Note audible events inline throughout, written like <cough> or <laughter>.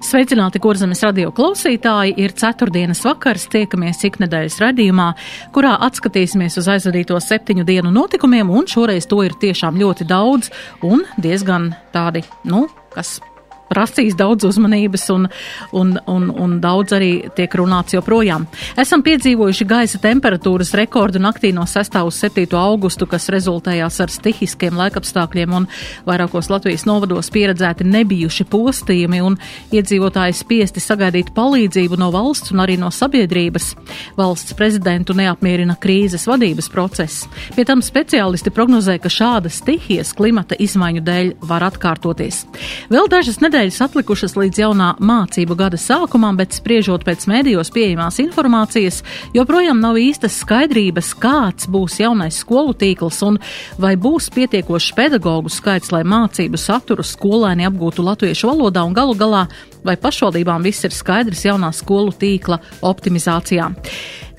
Sveicināti, kurzemes radio klausītāji! Ir ceturtdienas vakars, tiekamies iknedēļas radījumā, kurā atskatīsimies uz aizvadīto septiņu dienu notikumiem, un šoreiz to ir tiešām ļoti daudz un diezgan tādi, nu, kas prasīs daudz uzmanības un, un, un, un daudz arī tiek runāts joprojām. Esam piedzīvojuši gaisa temperatūras rekordu naktī no 6. uz 7. augustu, kas rezultējās ar stihiskiem laikapstākļiem un vairākos Latvijas novados pieredzēti nebijuši postījumi un iedzīvotāji spiesti sagaidīt palīdzību no valsts un arī no sabiedrības. Valsts prezidentu neapmierina krīzes vadības process. Pie tam speciālisti prognozē, ka šādas stihijas klimata izmaiņu dēļ var atkārtoties. Vēl dažas nedēļas nedēļas atlikušas līdz jaunā mācību gada sākumam, bet spriežot pēc mēdījos pieejamās informācijas, joprojām nav īstas skaidrības, kāds būs jaunais skolu tīkls un vai būs pietiekošs pedagoģu skaits, lai mācību saturu skolēni apgūtu latviešu valodā un galu galā vai pašvaldībām viss ir skaidrs jaunā skolu tīkla optimizācijā.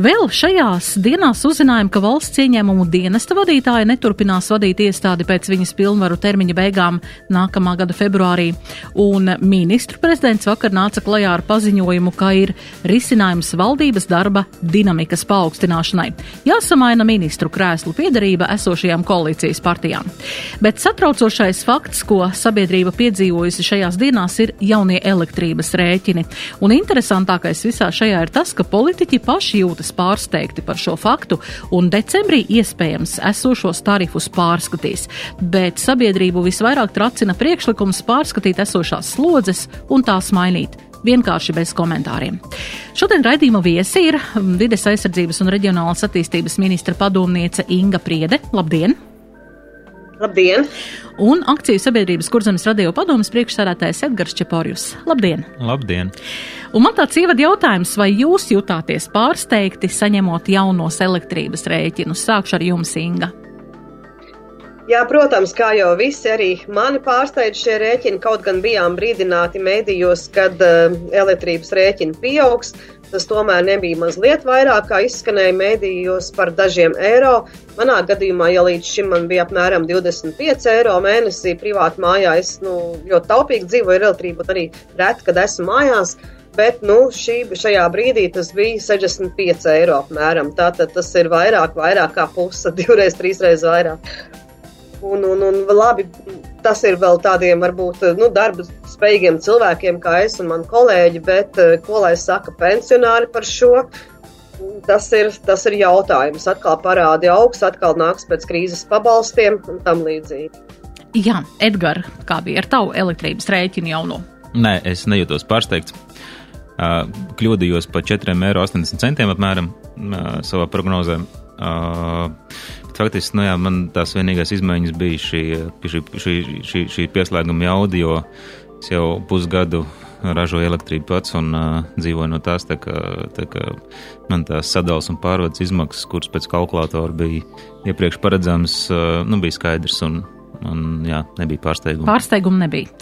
Vēl šajās dienās uzzinājām, ka valsts ieņēmumu dienesta vadītāja neturpinās vadīt iestādi pēc viņas pilnvaru termiņa beigām nākamā gada februārī, un ministru prezidents vakar nāca klajā ar paziņojumu, ka ir risinājums valdības darba dinamikas paaugstināšanai. Jāsamaina ministru krēslu piedarība esošajām koalīcijas partijām. Bet satraucošais fakts, ko sabiedrība piedzīvojusi šajās dienās, ir jaunie elektrības rēķini. Un interesantākais visā šajā ir tas, ka politiķi paši jūtas pārsteigti par šo faktu, un decembrī iespējams esošos tarifus pārskatīs. Bet sabiedrību visvairāk tracina priekšlikums pārskatīt esošās slodzes un tās mainīt vienkārši bez komentāriem. Šodien raidījuma viesi ir vides aizsardzības un reģionālas attīstības ministra padomniece Inga Priede. Labdien! Labdien! Un akciju sabiedrības kurzemes radio padomas priekšsādātājs Edgars Čeporjus. Labdien! Labdien! Un man tāds ievada jautājums, vai jūs jutāties pārsteigti saņemot jaunos elektrības rēķinus? Sākšu ar jums, Inga. Jā, protams, kā jau visi, arī mani pārsteidz šie rēķini. Kaut gan bijām brīdināti mēdījos, kad uh, elektrības rēķini pieaugs. Tas tomēr nebija mazliet vairāk, kā izskanēja mēdījos par dažiem eiro. Manā gadījumā, ja līdz šim man bija apmēram 25 eiro mēnesī privāti mājā, es nu, ļoti taupīgi dzīvoju ar elektrību, arī reti, kad esmu mājās. Bet nu, šī, šajā brīdī tas bija 65 eiro apmēram. Tātad tas ir vairāk, vairāk kā puse, <laughs> divreiz, trīsreiz vairāk. Un, un, un labi, tas ir vēl tādiem varbūt nu, darba spējīgiem cilvēkiem, kā es un mani kolēģi, bet eh, ko lai saka pensionāri par šo? Tas ir, tas ir jautājums. Atkal parādi augs, atkal nāks pēc krīzes pabalstiem un tam līdzīgi. Jā, Edgars, kā bija ar tavu elektrības rēķinu jauno? Nē, es nejūtos pārsteigts. Kļūdījos par 4,80 eiro apmēram savā prognozē. Faktiski, nu jā, man tās vienīgās izmaiņas bija šī, šī, šī, šī, šī pieslēguma jauda, jo es jau pusgadu ražoju elektrību pats un uh, dzīvoju no tās, tā kā, tā kā man tās sadals un pārvades izmaksas, kuras pēc kalkulātora bija iepriekš paredzams, uh, nu bija skaidrs un, un jā, nebija pārsteigumu. Pārsteigumu nebija.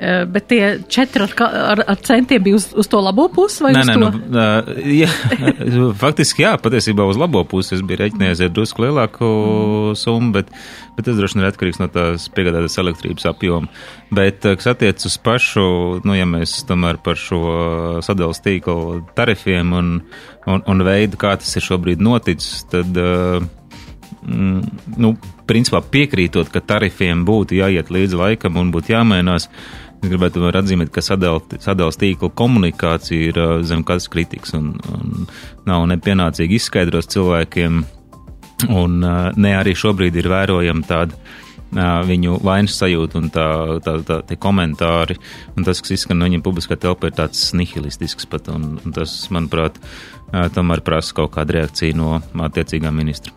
Eh, bet tie četri ar, ar, ar centiem bija uz, uz to labo pusi vai nē, uz nē, to? Nu, uh, jā, <laughs> faktiski jā, patiesībā uz labo pusi es biju reiķinājies ar drusku lielāku mm. summu, bet, bet tas droši vien ir atkarīgs no tās piegādātas elektrības apjoma. Bet, kas attiec uz pašu, nu, ja mēs tomēr par šo sadalas tīklu tarifiem un, un, un veidu, kā tas ir šobrīd noticis, tad. Uh, mm, nu, principā piekrītot, ka tarifiem būtu jāiet līdzi laikam un būtu jāmainās, Es gribētu atzīmēt, ka sadalījuma tīkla komunikācija ir zem katras kritikas un, un nav nepienācīgi izskaidros cilvēkiem. Un ne arī šobrīd ir vērojama tāda viņu vainas sajūta un tā, tā, tā, tā komentāri. Un tas, kas izskan no viņiem publiskā telpā, ir tāds nihilistisks pat. Un, un tas, manuprāt, tomēr prasa kaut kādu reakciju no attiecīgā ministra.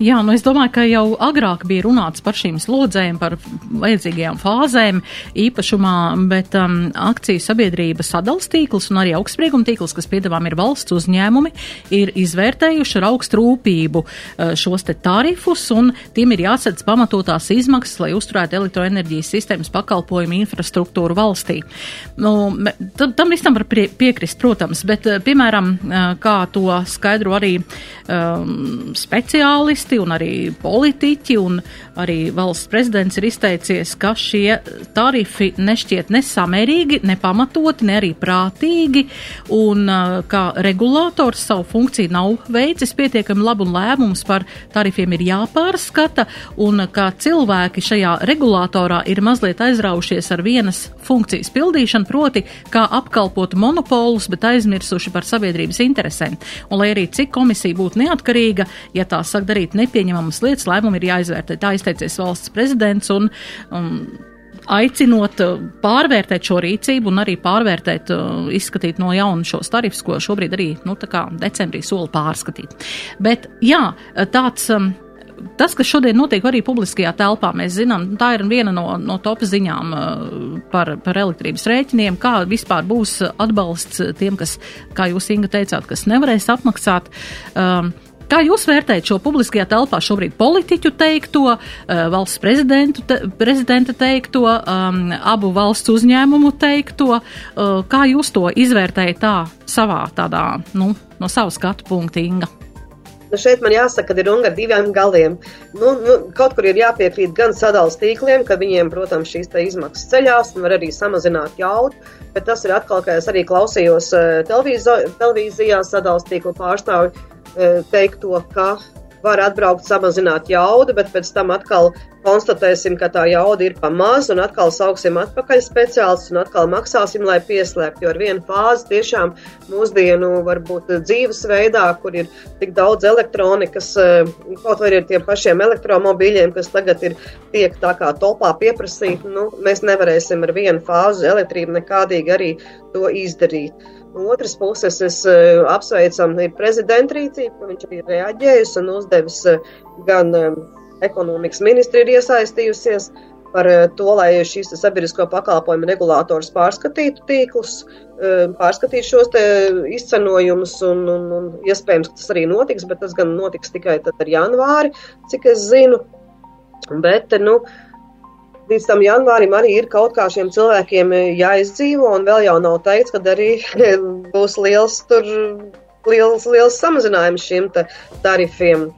Jā, nu es domāju, ka jau agrāk bija runāts par šīm slodzēm, par vajadzīgajām fāzēm īpašumā, bet um, akciju sabiedrība sadals tīkls un arī augstsprieguma tīkls, kas piedāvām ir valsts uzņēmumi, ir izvērtējuši ar augstu rūpību uh, šos te tarifus un tiem ir jāsadz pamatotās izmaksas, lai uzturētu elektroenerģijas sistēmas pakalpojumu infrastruktūru valstī. Nu, tam visam var prie, piekrist, protams, bet, uh, piemēram, uh, kā to skaidro arī um, speciālisti, eksperti un arī politiķi un arī valsts prezidents ir izteicies, ka šie tarifi nešķiet nesamērīgi, nepamatoti, ne arī prātīgi un ka regulators savu funkciju nav veicis pietiekami labu un lēmums par tarifiem ir jāpārskata un ka cilvēki šajā regulatorā ir mazliet aizraušies ar vienas funkcijas pildīšanu, proti, kā apkalpot monopolus, bet aizmirsuši par sabiedrības interesēm. Un lai arī cik komisija būtu neatkarīga, ja tā saka darīt nepieņemamas lietas, lēmumi ir jāizvērtē. Tā izteicies valsts prezidents un, un aicinot uh, pārvērtēt šo rīcību un arī pārvērtēt, uh, izskatīt no jauna šos tarifus, ko šobrīd arī, nu, decembrī sola pārskatīt. Bet, jā, tāds. Um, tas, kas šodien notiek arī publiskajā telpā, mēs zinām, tā ir viena no, no top ziņām uh, par, par elektrības rēķiniem, kā vispār būs atbalsts tiem, kas, kā jūs, Inga, teicāt, kas nevarēs apmaksāt. Um, Kā jūs vērtējat šo publiskajā telpā šobrīd politiķu teikto, eh, valsts te, prezidenta teikto, um, abu valsts uzņēmumu teikto? Uh, kā jūs to izvērtējat tā savā tādā, nu, no savas skatu punkta, Inga? Nu šeit man jāsaka, ka ir runa ar diviem galiem. Nu, nu, kaut kur ir jāpiekrīt gan sadalījuma tīkliem, ka viņiem, protams, šīs izmaksas ceļās un var arī samazināt jaudu. Bet tas ir atkal, kā es arī klausījos televīzijā, sadalījuma tīklu pārstāvju teikto, ka var atbraukt, samazināt jaudu, bet pēc tam atkal konstatēsim, ka tā jauda ir par maz, un atkal sauksim atpakaļ speciālistus, un atkal maksāsim, lai pieslēgtu. Jo ar vienu fāzi tiešām mūsdienu varbūt dzīvesveidā, kur ir tik daudz elektronikas, e, kaut vai ar tiem pašiem elektromobīļiem, kas tagad ir tiek tā kā topā pieprasīti, nu, mēs nevarēsim ar vienu fāzi elektrību nekādīgi arī to izdarīt. No otras puses, es uh, apsveicam prezidenta rīcību, ka viņš ir reaģējis un uzdevis uh, gan um, ekonomikas ministri ir iesaistījusies par uh, to, lai šīs sabiedrisko pakalpojumu regulātors pārskatītu tīklus, pārskatītu šos izcenojumus, un, un, un iespējams, ka tas arī notiks, bet tas gan notiks tikai tad ar janvāri, cik es zinu. Bet, nu, uh, līdz tam janvārim arī ir kaut kā šiem cilvēkiem eh, jāizdzīvo, un vēl jau nav teikts, ka arī būs liels tur. Liels, liels samazinājums šiem tarifiem.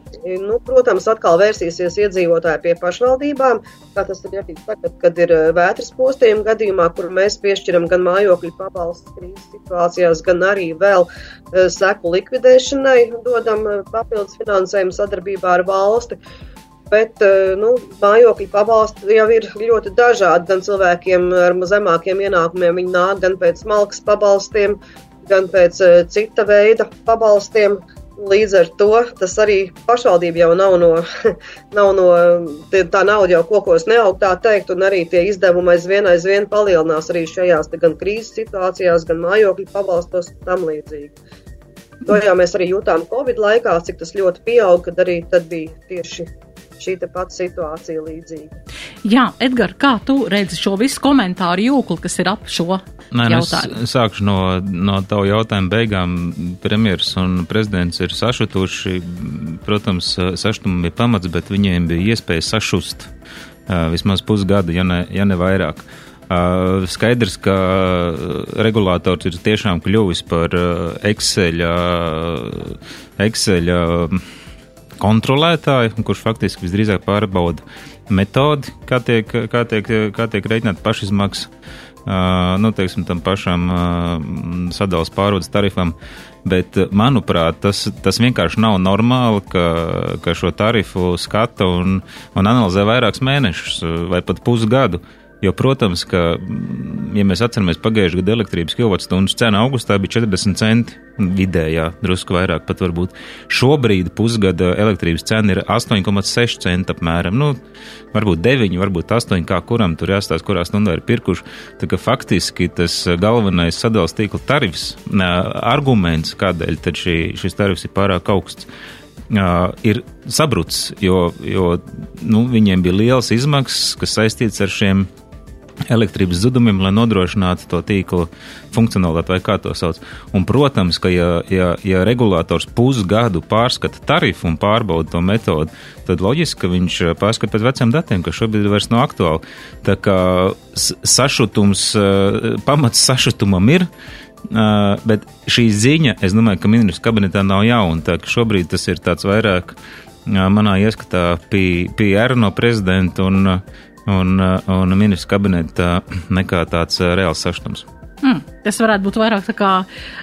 Nu, protams, atkal vērsīsies iedzīvotāji pie pašvaldībām, kā tas ir arī tagad, kad ir vētras postījuma gadījumā, kur mēs piešķiram gan mājokļu pabalstus krīzes situācijās, gan arī vēl seku likvidēšanai dodam papildus finansējumu sadarbībā ar valsti. Uh, Bet eh, nu, mājokļu pabalsti jau ir ļoti dažādi. Gan cilvēkiem ar zemākiem ienākumiem viņi nāk gan pēc malkas pabalstiem, gan pēc eh, cita veida pabalstiem. Līdz ar to tas arī pašvaldība jau nav no, <laughs> nav no tā nauda jau kokos neaug, tā teikt, un arī tie izdevumi aizvien aizvien palielinās arī šajās gan krīzes situācijās, gan mājokļu pabalstos un tam līdzīgi. To jau mēs arī jūtām Covid laikā, cik tas ļoti pieauga, kad arī tad bija tieši šī pati situācija līdzīga. Jā, Edgars, kā tu redzi šo visu komentāru jūkli, kas ir ap šo Nē, nu jautājumu? Es sākšu no, no tavu jautājumu beigām. Premjeras un prezidents ir sašutuši. Protams, sašutumam ir pamats, bet viņiem bija iespēja sašust vismaz pusgadu, ja ne, ja ne vairāk. Skaidrs, ka regulators ir tiešām kļuvis par Excel, Excel kontrolētāju, kurš faktiski visdrīzāk pārbauda metodi, kā tiek, kā tiek, kā tiek reiķināta pašizmaksa, uh, nu, teiksim, tam pašam uh, sadalas pārvades tarifam. Bet, manuprāt, tas, tas vienkārši nav normāli, ka, ka šo tarifu skata un, un analizē vairākus mēnešus vai pat pusgadu. Uh, Jo, protams, ka, ja mēs atceramies pagājušā gada elektrības kilovatstundas cena augustā bija 40 centi vidējā, drusku vairāk pat varbūt. Šobrīd pusgada elektrības cena ir 8,6 centi apmēram. Nu, varbūt 9, varbūt 8, kā kuram tur jāstāsta, kurā stundā ir pirkuši. Tā kā faktiski tas galvenais sadalījuma tīkla tarifs, arguments, kādēļ šī, šis tarifs ir pārāk augsts uh, ir sabrucis, jo, jo nu, viņiem bija liels izmaksas, kas saistīts ar šiem elektrības zudumiem, lai nodrošinātu to tīklu funkcionalitāti, vai kā to sauc. Un, protams, ka ja, ja, ja regulators pusgadu pārskata tarifu un pārbauda to metodu, tad loģiski, ka viņš pārskata pēc veciem datiem, kas šobrīd vairs nav aktuāli. Tā kā sašutums, pamats sašutumam ir. Uh, bet šī ziņa, es domāju, ka ministrs kabinetā nav jauna. Tā šobrīd tas ir tāds vairāk uh, manā ieskatā PR no prezidenta un, un, un ministrs kabineta nekā tāds uh, reāls saštums. Hmm, tas varētu būt vairāk tā kā,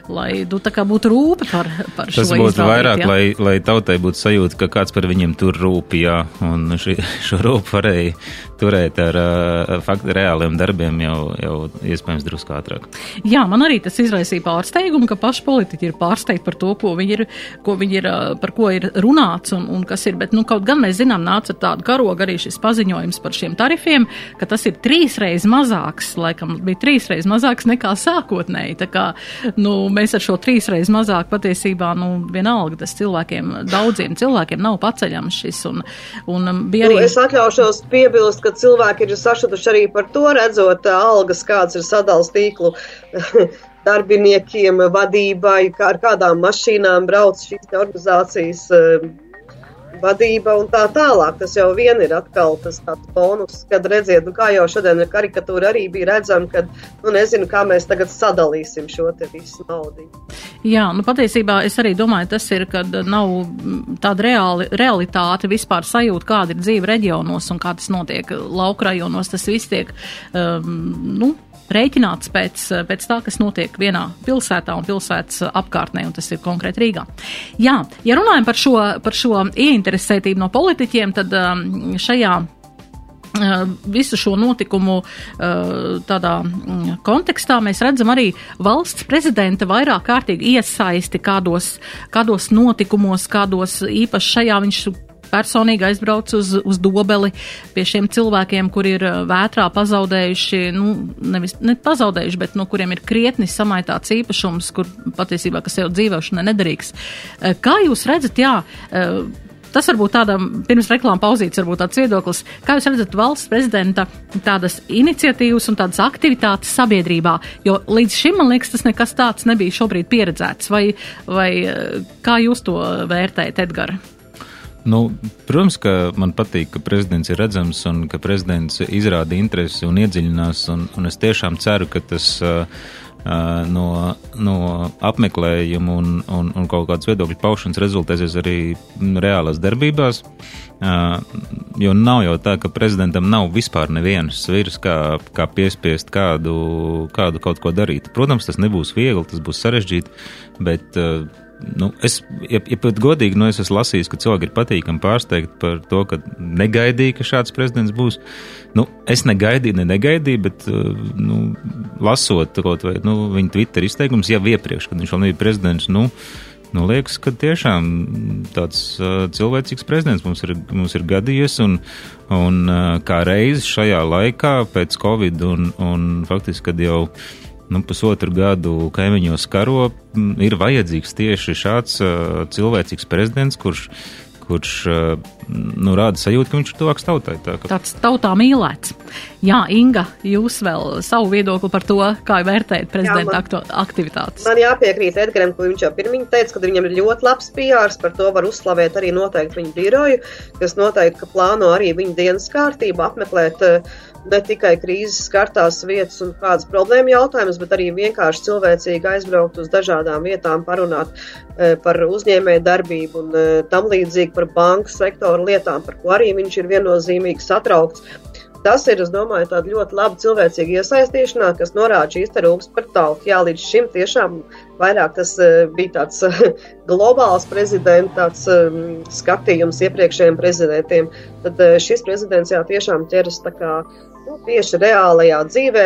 lai tu tā kā būtu rūpe par, par šo Tas būtu vairāk, jā? lai, lai tautai būtu sajūta, ka kāds par viņiem tur rūpījā, un ši, <laughs> šo rūpu varēja turēt ar uh, faktu reāliem darbiem jau, jau iespējams drusku ātrāk. Jā, man arī tas izraisīja pārsteigumu, ka paši politiķi ir pārsteigti par to, ko viņi ir, ko viņi ir, par ko ir runāts un, un kas ir, bet, nu, kaut gan mēs zinām, nāca tādu karogu arī šis paziņojums par šiem tarifiem, ka tas ir trīsreiz mazāks, laikam bija trīsreiz mazāks nekā sākotnēji. Tā kā, nu, mēs ar šo trīsreiz mazāk patiesībā, nu, vienalga tas cilvēkiem, daudziem cilvēkiem nav paceļams šis un, un bija arī. Nu, es atļaušos piebilst, ka ka cilvēki ir sašutuši arī par to, redzot algas, kāds ir sadals tīklu <laughs> darbiniekiem, vadībai, kā ar kādām mašīnām brauc šīs organizācijas vadība un tā tālāk. Tas jau vien ir atkal tas tāds bonus, kad redziet, nu, kā jau šodien ir karikatūra arī bija redzama, ka, nu, nezinu, kā mēs tagad sadalīsim šo te visu naudu. Jā, nu, patiesībā es arī domāju, tas ir, kad nav tāda reāli, realitāte vispār sajūta, kāda ir dzīve reģionos un kā tas notiek laukrajonos, tas viss tiek, um, nu, rēķināts pēc, pēc tā, kas notiek vienā pilsētā un pilsētas apkārtnē, un tas ir konkrēti Rīgā. Jā, ja runājam par šo, par šo ieinteresētību no politiķiem, tad um, šajā uh, visu šo notikumu uh, tādā mm, kontekstā mēs redzam arī valsts prezidenta vairāk kārtīgi iesaisti kādos, kādos notikumos, kādos īpaši šajā viņš personīgi aizbraucu uz, uz dobeli pie šiem cilvēkiem, kuri ir uh, vētrā pazaudējuši, nu, nevis ne pazaudējuši, bet no nu, kuriem ir krietni samaitāts īpašums, kur patiesībā, kas jau dzīvošanai nederīgs. Uh, kā jūs redzat, jā, uh, Tas varbūt tādam pirms reklāmas pauzītes, varbūt tāds viedoklis. Kā jūs redzat valsts prezidenta tādas iniciatīvas un tādas aktivitātes sabiedrībā? Jo līdz šim, man liekas, tas nekas tāds nebija šobrīd pieredzēts. Vai, vai kā jūs to vērtējat, Edgars? Nu, protams, ka man patīk, ka prezidents ir redzams un ka prezidents izrāda interesi un iedziļinās. Un, un es tiešām ceru, ka tas uh, no, no apmeklējuma un, un, un kaut kādas viedokļu paušanas rezultēsies arī reālās darbībās. Uh, jo nav jau tā, ka prezidentam nav vispār nevienas sviras, kā, kā piespiest kādu, kādu kaut ko darīt. Protams, tas nebūs viegli, tas būs sarežģīti, bet uh, nu, es, ja, ja pat godīgi, nu, es esmu lasījis, ka cilvēki ir patīkami pārsteigti par to, ka negaidīja, ka šāds prezidents būs. Nu, es negaidīju, ne negaidīju, bet, uh, nu, lasot kaut vai, nu, viņa Twitter izteikums jau iepriekš, kad viņš vēl nebija prezidents, nu, nu, liekas, ka tiešām tāds uh, cilvēcīgs prezidents mums ir, mums ir gadījies, un, un uh, kā reiz šajā laikā pēc Covid un, un faktiski, kad jau nu, pusotru gadu kaimiņos karo, ir vajadzīgs tieši šāds cilvēcīgs prezidents, kurš kurš nu, rāda sajūtu, ka viņš ir tuvāks tautai. Tā, ka... Tāds tautā mīlēts. Jā, Inga, jūs vēl savu viedokli par to, kā vērtējat prezidenta Jā, man, aktivitātes. Man jāpiekrīt Edgaram, ko viņš jau pirmiņ teica, ka viņam ir ļoti labs pījārs, par to var uzslavēt arī noteikti viņa biroju, kas noteikti, ka plāno arī viņa dienas kārtību apmeklēt uh, ne tikai krīzes skartās vietas un kādas problēma jautājumus, bet arī vienkārši cilvēcīgi aizbraukt uz dažādām vietām, parunāt e, par uzņēmēju darbību un e, tam līdzīgi par banku sektoru lietām, par ko arī viņš ir viennozīmīgi satraukts. Tas ir, es domāju, tāda ļoti laba cilvēcīga iesaistīšanās, kas norāda šīs rūpes par tautu. Jā, līdz šim tiešām vairāk tas uh, bija tāds <laughs> globāls prezidents, tāds um, skatījums iepriekšējiem prezidentiem. Tad uh, šis prezidents jā, tiešām ķeras tā kā nu, tieši reālajā dzīvē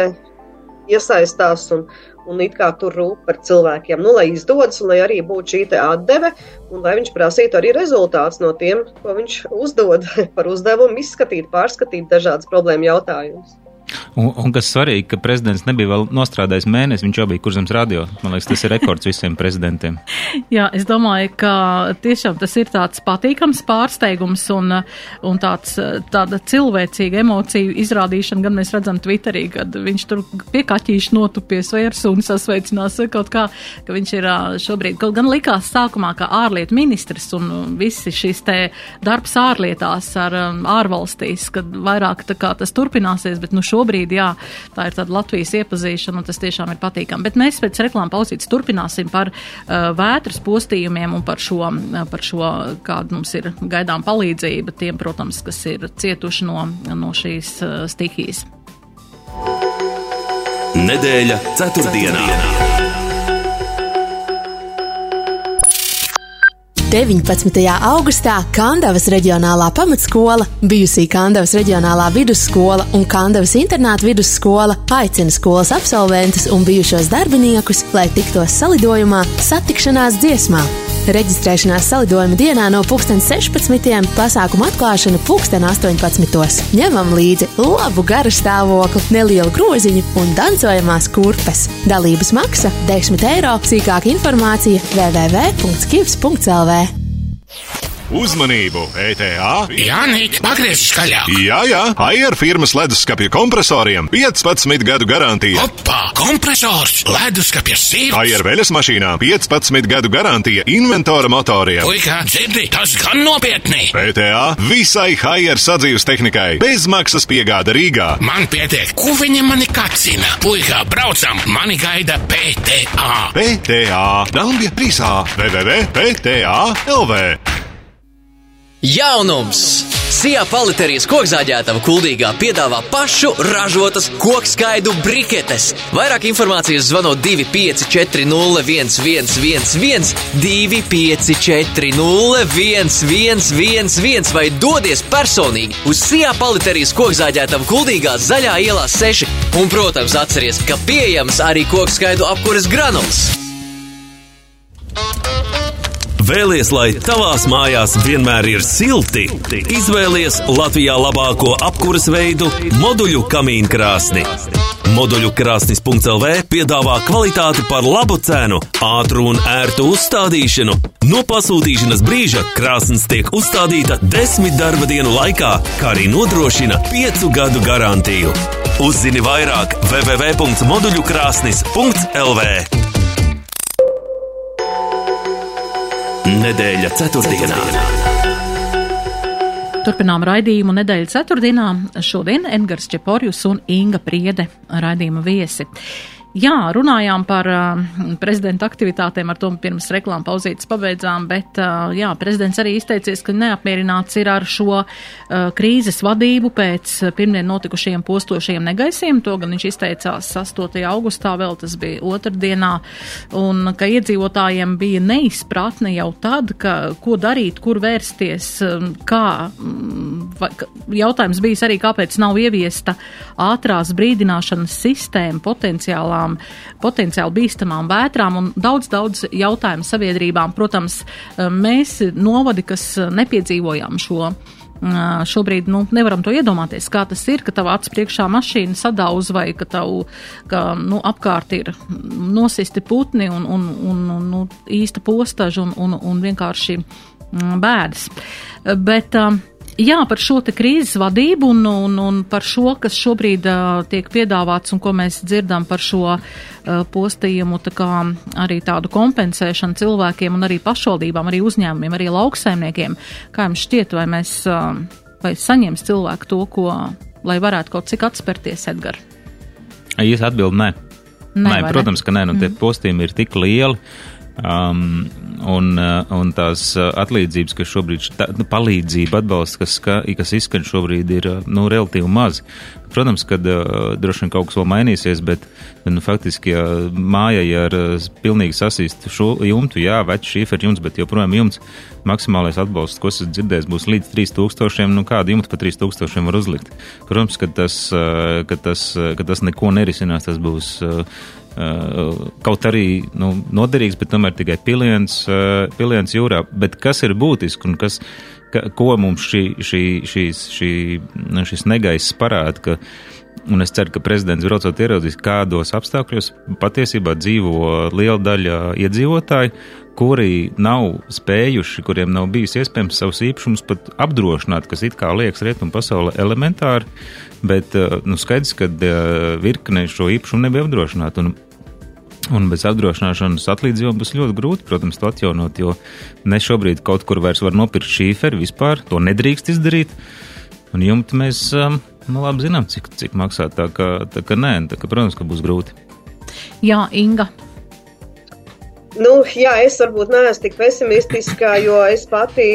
iesaistās un, un it kā tur rūp par cilvēkiem, nu, lai izdodas un lai arī būtu šī atdeve un lai viņš prasītu arī rezultātus no tiem, ko viņš uzdod <laughs> par uzdevumu izskatīt, pārskatīt dažādas problēmu jautājumus. Un, un kas svarīgi, ka prezidents nebija vēl nostrādājis mēnesi, viņš jau bija kurzems radio. Man liekas, tas ir rekords visiem prezidentiem. <laughs> Jā, es domāju, ka tiešām tas ir tāds patīkams pārsteigums un, un tāds, tāda cilvēcīga emociju izrādīšana, gan mēs redzam Twitterī, kad viņš tur pie kaķīša notupies vai ar suni sasveicinās kaut kā, ka viņš ir šobrīd, kaut gan likās sākumā, ka ārlietu ministrs un visi šis te darbs ārlietās ar ārvalstīs, kad vairāk tā kā tas turpināsies, bet nu šobrīd, jā, tā ir tāda Latvijas iepazīšana un tas tiešām ir patīkami. Bet mēs pēc reklāma pausītes turpināsim par uh, vētras postījumiem un par šo, uh, par šo, kāda mums ir gaidām palīdzība tiem, protams, kas ir cietuši no, no šīs uh, stihijas. Nedēļa ceturtdienā. ceturtdienā. 19. augustā Kandavas reģionālā pamatskola, bijusī Kandavas reģionālā vidusskola un Kandavas internāta vidusskola aicina skolas absolventus un bijušos darbiniekus, lai tiktos salidojumā satikšanās dziesmā. Reģistrēšanās salidojuma dienā no 16. pasākuma atklāšana 18. Ņemam līdzi labu garu stāvokli, nelielu groziņu un dancojamās kurpes. Dalības maksa 10 eiro, sīkāka informācija www.skivs.lv. Uzmanību! ETA! Jā, nīt, pagriez skaļāk! Jā, jā, Air firmas leduskapja kompresoriem 15 gadu garantija. Opa! Kompresors! Leduskapja sirds! Air veļas mašīnā 15 gadu garantija inventora motoriem. Puikā, dzirdi, tas gan nopietni! ETA visai Air sadzīves tehnikai bez maksas piegāda Rīgā. Man pietiek, ko viņi mani kacina! Puikā, braucam! Mani gaida PTA! PTA! Dambja 3A! www.pta.lv Jaunums! Sijā paliterijas kokzāģētava kuldīgā piedāvā pašu ražotas kokskaidu briketes. Vairāk informācijas zvanot 254-0111, 254-0111 vai dodies personīgi uz Sijā paliterijas kokzāģētava kuldīgā zaļā ielā 6. Un, protams, atceries, ka pieejams arī kokskaidu apkuras granuls. Vēlies, lai tavās mājās vienmēr ir silti? Izvēlies Latvijā labāko apkuras veidu - moduļu kamīnu krāsni. Moduļu krāsnis.lv piedāvā kvalitāti par labu cenu, ātru un ērtu uzstādīšanu. No pasūtīšanas brīža krāsnes tiek uzstādīta desmit darba dienu laikā, kā arī nodrošina piecu gadu garantiju. Uzzini vairāk www.moduļukrāsnis.lv Nedēļa ceturtdienā. Turpinām raidījumu nedēļas ceturtdienā. Šodien Edgars Čeporjus un Inga Priede raidījuma viesi. Jā, runājām par uh, prezidenta aktivitātēm, ar to pirms reklāmas pauzītes pabeidzām, bet uh, jā, prezidents arī izteicies, ka neapmierināts ir ar šo uh, krīzes vadību pēc pirmdien notikušajiem postošajiem negaisiem. To gan viņš izteicās 8. augustā, vēl tas bija otrdienā, un ka iedzīvotājiem bija neizpratne jau tad, ka, ko darīt, kur vērsties, kā. Va, jautājums bijis arī, kāpēc nav ieviesta ātrās brīdināšanas sistēma potenciālā bīstamām, potenciāli bīstamām vētrām un daudz, daudz jautājumu sabiedrībām. Protams, eh, mēs novadi, kas nepiedzīvojām šo eh, šobrīd nu, nevaram to iedomāties, kā tas ir, ka tavā acu priekšā mašīna sadauz vai ka tavu ka, nu, apkārt ir nosisti putni un, un, un, un nu, īsta postaža un, un, un vienkārši mm, bēdas. Bet uh, Jā, par šo te krīzes vadību un, un, un par šo, kas šobrīd uh, tiek piedāvāts un ko mēs dzirdam par šo uh, postījumu, tā kā arī tādu kompensēšanu cilvēkiem un arī pašvaldībām, arī uzņēmumiem, arī lauksaimniekiem. Kā jums šķiet, vai mēs, uh, vai saņems cilvēku to, ko, lai varētu kaut cik atspērties, Edgar? Īsa atbildi nē. Nē, nē protams, ne? ka nē, nu tie mm. postījumi ir tik lieli. Um, un, uh, un tās uh, atlīdzības, kas šobrīd, tā, nu, palīdzība, atbalsts, kas, kas izskan šobrīd, ir uh, nu, relatīvi maz. Protams, ka uh, droši vien kaut kas vēl mainīsies, bet nu, faktiski ja mājai ar uh, pilnīgi sasīstu šo jumtu, jā, vecs šīfer jumts, bet joprojām jumts maksimālais atbalsts, ko esat dzirdējis, būs līdz 3000. Nu, kādu jumtu pa 3000 var uzlikt? Protams, ka tas, uh, ka tas, ka tas neko nerisinās, tas būs. Uh, kaut arī nu, noderīgs, bet tomēr tikai piliens, uh, piliens jūrā. Bet kas ir būtiski un kas, ka, ko mums šī, šī, šīs, šī, nu, šis negaiss parāda, ka Un es ceru, ka prezidents braucot ieraudzīs, kādos apstākļos patiesībā dzīvo liela daļa iedzīvotāju, kuri nav spējuši, kuriem nav bijis iespējams savus īpašumus pat apdrošināt, kas it kā liekas rietumu pasaulē elementāri, bet nu, skaidrs, ka virkne šo īpašumu nebija apdrošināta. Un, bez apdrošināšanas atlīdzījuma būs ļoti grūti, protams, to atjaunot, jo ne šobrīd kaut kur vairs var nopirkt šīferi vispār, to nedrīkst izdarīt. Un jumti mēs um, nu, labi zinām, cik, cik maksā. Tā ka, tā ka nē, tā ka, protams, ka būs grūti. Jā, Inga, Nu, jā, es varbūt neesmu tik pesimistiska, jo es pati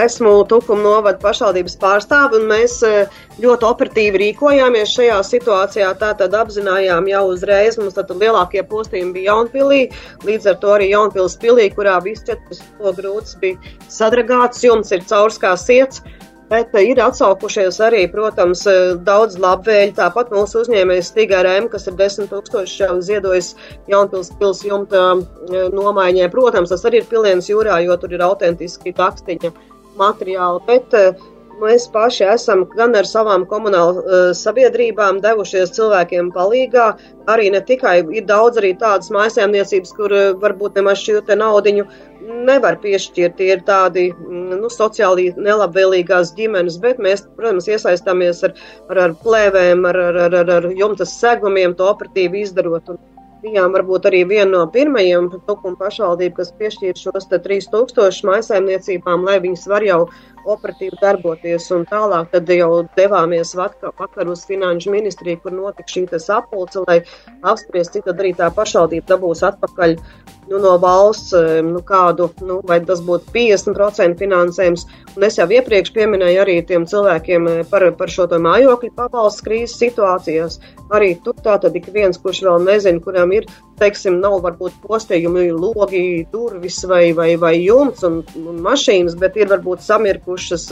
esmu Tukuma novada pašvaldības pārstāve, un mēs eh, ļoti operatīvi rīkojāmies šajā situācijā. Tātad apzinājām jau uzreiz, mums tad lielākie postījumi bija Jaunpilī, līdz ar to arī Jaunpils pilī, kurā viss četras grūts bija sadragāts, jums ir caurskās iets. Bet ir atsaukušies arī, protams, daudz labvēļu. Tāpat mūsu uzņēmējs Stigārēm, kas ir 10 tūkstoši jau ziedojis Jaunpils pils jumta e, nomaiņai. Protams, tas arī ir piliens jūrā, jo tur ir autentiski takstiņa materiāli. Bet uh, Mēs paši esam gan ar savām komunālajām uh, sabiedrībām devušies cilvēkiem palīgā. Arī ne tikai ir daudz arī tādas mājasēmniecības, kur varbūt nemaz šī naudiņu nevar piešķirt. Tie ir tādi mm, nu, sociāli nelabvēlīgās ģimenes, bet mēs, protams, iesaistāmies ar, ar, ar plēvēm, ar, ar, ar, ar jumtas segumiem, to operatīvi izdarot. Un bijām varbūt arī viena no pirmajiem tukuma pašvaldību, kas piešķīra šos 3000 maisaimniecībām, lai viņas var jau operatīvi darboties. Un tālāk tad jau devāmies vakar uz finanšu ministriju, kur notika šī sapulce, lai apspriest, cik tad arī tā pašvaldība dabūs atpakaļ nu, no valsts nu, kādu, nu, vai tas būtu 50% finansējums. Un es jau iepriekš pieminēju arī tiem cilvēkiem eh, par, par šo mājokļu pabalstu krīzes situācijās. Arī tur tā tad ik viens, kurš vēl nezina, kuram ir, teiksim, nav varbūt postījumi, logi, durvis vai, vai, vai jumts un, un mašīnas, bet ir varbūt samirkušas,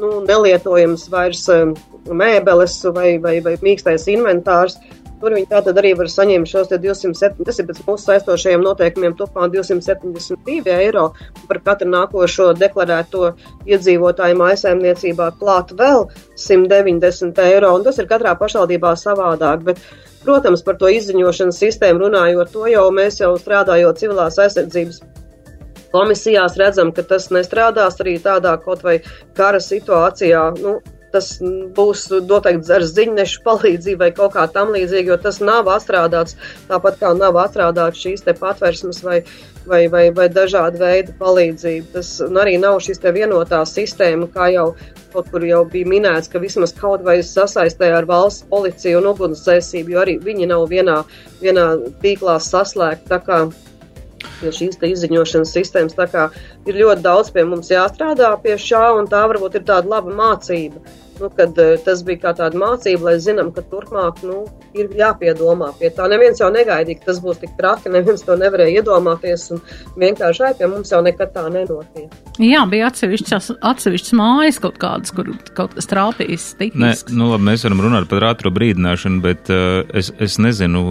nu, nelietojams vairs eh, mēbeles vai, vai, vai mīkstais inventārs. Tur viņi tātad arī var saņemt šos 207, tas ir pēc mūsu saistošajiem noteikumiem, topā 272 eiro par katru nākošo deklarēto iedzīvotāju mājasēmniecībā klāt vēl 190 eiro, un tas ir katrā pašvaldībā savādāk. Bet, protams, par to izziņošanas sistēmu runājot, to jau mēs jau strādājot civilās aizsardzības komisijās redzam, ka tas nestrādās arī tādā kaut vai kara situācijā. Nu, tas būs noteikti ar ziņnešu palīdzību vai kaut kā tam līdzīga, jo tas nav atstrādāts tāpat kā nav atstrādāts šīs te patversmes vai, vai, vai, vai dažāda veida palīdzība. Tas arī nav šīs te vienotā sistēma, kā jau kaut kur jau bija minēts, ka vismaz kaut vai sasaistē ar valsts policiju un ugunsdzēsību, jo arī viņi nav vienā, vienā tīklā saslēgti šīs izziņošanas sistēmas. Ir ļoti daudz pie mums jāstrādā pie šā, un tā varbūt ir tāda laba mācība nu, kad uh, tas bija kā tāda mācība, lai zinām, ka turpmāk nu, ir jāpiedomā pie tā. Neviens jau negaidīja, ka tas būs tik traki, neviens to nevarēja iedomāties, un vienkārši ai, pie mums jau nekad tā nenotiek. Jā, bija atsevišķas, atsevišķas mājas kaut kādas, kur kaut kas trāpījis. Nē, nu labi, mēs varam runāt par ātro brīdināšanu, bet uh, es, es nezinu,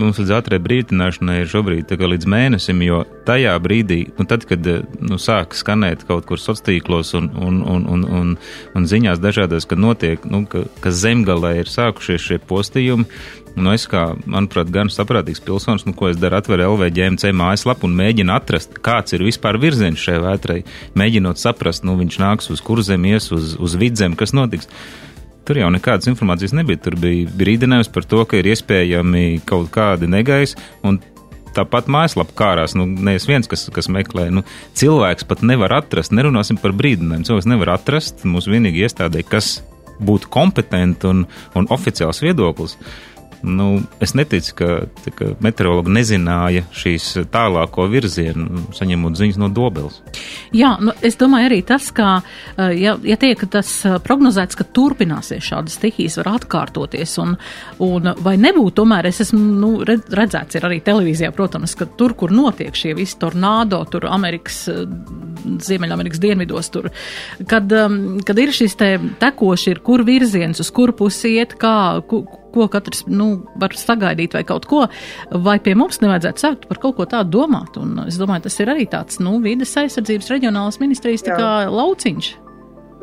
mums līdz ātrai brīdināšanai ir šobrīd līdz mēnesim, jo tajā brīdī, nu tad, kad nu, sāk skanēt kaut kur sociālos tīklos un, un, un, un, un, un ziņās dažādi dažādos, kad notiek, nu, ka, ka zemgalē ir sākušies šie postījumi. Nu, es kā, manuprāt, gan saprātīgs pilsonis, nu, ko es daru, atveru LVģMC mājaslapu un mēģinu atrast, kāds ir vispār virziens šai vētrai, mēģinot saprast, nu, viņš nāks uz kurzem, ies uz, uz vidzem, kas notiks. Tur jau nekādas informācijas nebija. Tur bija brīdinājums par to, ka ir iespējami kaut kādi negaisi, un tāpat mājaslapā kārās. Nu, nevis viens, kas, kas meklē. Nu, cilvēks pat nevar atrast, nerunāsim par brīdinājumu. Cilvēks nevar atrast mūsu vienīgi iestādē, kas būtu kompetenti un, un oficiāls viedoklis. Nu, es neticu, ka, ka meteorologi nezināja šīs tālāko virzienu, saņemot ziņas no dobeles. Jā, nu, es domāju arī tas, ka, eh, ja, ja tiek tas eh, prognozēts, ka turpināsies šādas stihijas, var atkārtoties, un, un vai nebūtu, tomēr es esmu nu, redzēts ir arī televīzijā, protams, ka tur, kur notiek šie visi tornādo, tur Amerikas, eh, Ziemeļamerikas dienvidos, tur, kad, kad ir šis te tekoši, ir kur virziens, uz kur pusi iet, kā, ku, ko katrs nu, var sagaidīt vai kaut ko, vai pie mums nevajadzētu sākt par kaut ko tādu domāt. Un es domāju, tas ir arī tāds nu, vides aizsardzības reģionālas ministrijas kā lauciņš.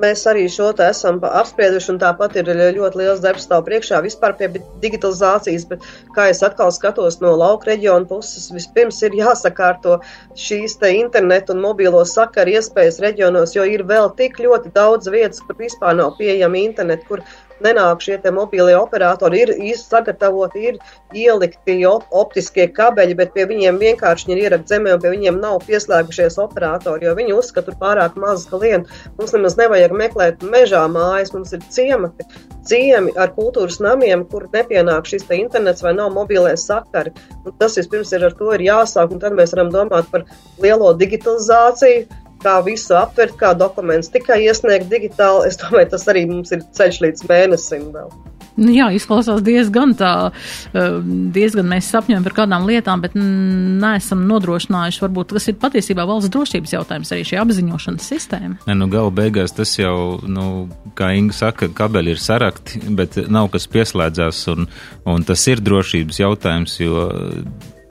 Mēs arī šo te esam apsprieduši, un tāpat ir ļoti liels darbs stāv priekšā vispār pie digitalizācijas, bet kā es atkal skatos no lauka reģiona puses, vispirms ir jāsakārto šīs te internetu un mobīlo sakaru iespējas reģionos, jo ir vēl tik ļoti daudz vietas, kur vispār nav pieejama internet, kur nenāk šie mobīlie operatori, ir sagatavoti, ir ielikti op optiskie kabeļi, bet pie viņiem vienkārši ir ierakt zemē, un pie viņiem nav pieslēgušies operatori, jo viņi uzskata, pārāk maz klientu. Mums nemaz nevajag meklēt mežā mājas, mums ir ciemati, ciemi ar kultūras namiem, kur nepienāk šis internets vai nav mobilē sakari. Un tas vispirms ir ar to ir jāsāk, un tad mēs varam domāt par lielo digitalizāciju kā visu aptvert, kā dokuments tikai iesniegt digitāli. Es domāju, tas arī mums ir ceļš līdz mēnesim vēl. Nu, jā, izklausās diezgan tā, eh, diezgan mēs sapņojam par kādām lietām, bet neesam nodrošinājuši, varbūt tas ir patiesībā valsts drošības jautājums, arī šī apziņošanas sistēma. Ne, nu, gala beigās tas jau, nu, kā Inga saka, kabeļi ir sarakti, bet nav kas pieslēdzās, un, un tas ir drošības jautājums, jo,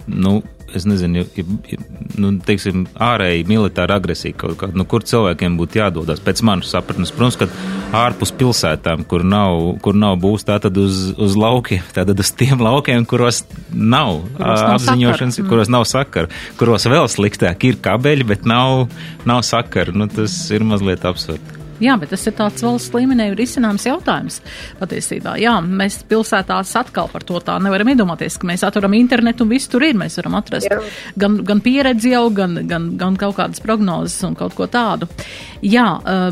nu, es nezinu, ja, ja, nu, teiksim, ārēji militāra agresija kaut kāda, nu, kur cilvēkiem būtu jādodas pēc manas sapratnes. Protams, ka ārpus pilsētām, kur nav, kur nav būs, tātad uz, uz laukiem, tātad uz tiem laukiem, kuros nav kuros apziņošanas, nav kuros nav sakara, kuros vēl sliktāk ir kabeļi, bet nav, nav sakara. Nu, tas ir mazliet absurdi. Jā, bet tas ir tāds valsts līmenī risināms jautājums patiesībā. Jā, mēs pilsētās atkal par to tā nevaram iedomāties, ka mēs atveram internetu un viss tur ir. Mēs varam atrast Jā. gan, gan pieredzi jau, gan, gan, gan kaut kādas prognozes un kaut ko tādu. Jā,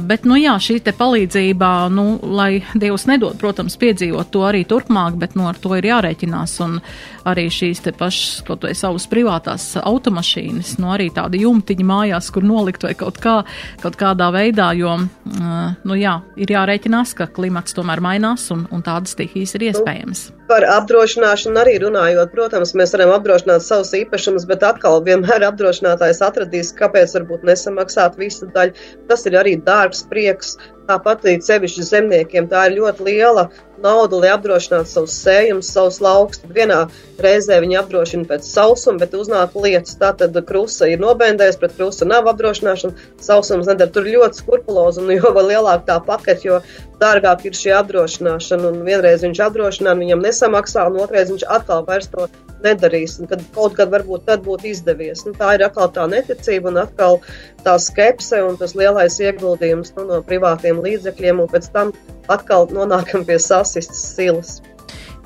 bet, nu jā, šī te palīdzība, nu, lai Dievs nedod, protams, piedzīvot to arī turpmāk, bet, nu, ar to ir jārēķinās. Un arī šīs te pašas, kaut vai savas privātās automašīnas, nu, arī tādi jumtiņi mājās, kur nolikt vai kaut kā, kaut kādā veidā, jo nu jā, ir jārēķinās, ka klimats tomēr mainās un, un tādas stihijas ir iespējamas. Par apdrošināšanu arī runājot, protams, mēs varam apdrošināt savus īpašumus, bet atkal vienmēr <laughs> apdrošinātājs atradīs, kāpēc varbūt nesamaksāt visu daļu. Tas ir arī dārgs prieks, Tāpat līdz sevišķi zemniekiem tā ir ļoti liela nauda, lai apdrošinātu savus sējumus, savus laukus. Tad vienā reizē viņi apdrošina pēc sausuma, bet uznāk lietas. Tā tad krusta ir nobendējusi, pret krusta nav apdrošināšana, sausums nedara. Tur ļoti skrupulozi un <laughs> jo lielāka tā pakete, jo dārgāk ir šī apdrošināšana. Un vienreiz viņš apdrošina, viņam nesamaksā, un otrreiz viņš atkal vairs to nedarīs. Un kad kaut kad varbūt tad būtu izdevies. Nu, tā ir atkal tā neticība un atkal tā skepse un tas lielais ieguldījums nu, no privātiem līdzekļiem, un pēc tam atkal nonākam pie sasistas silas.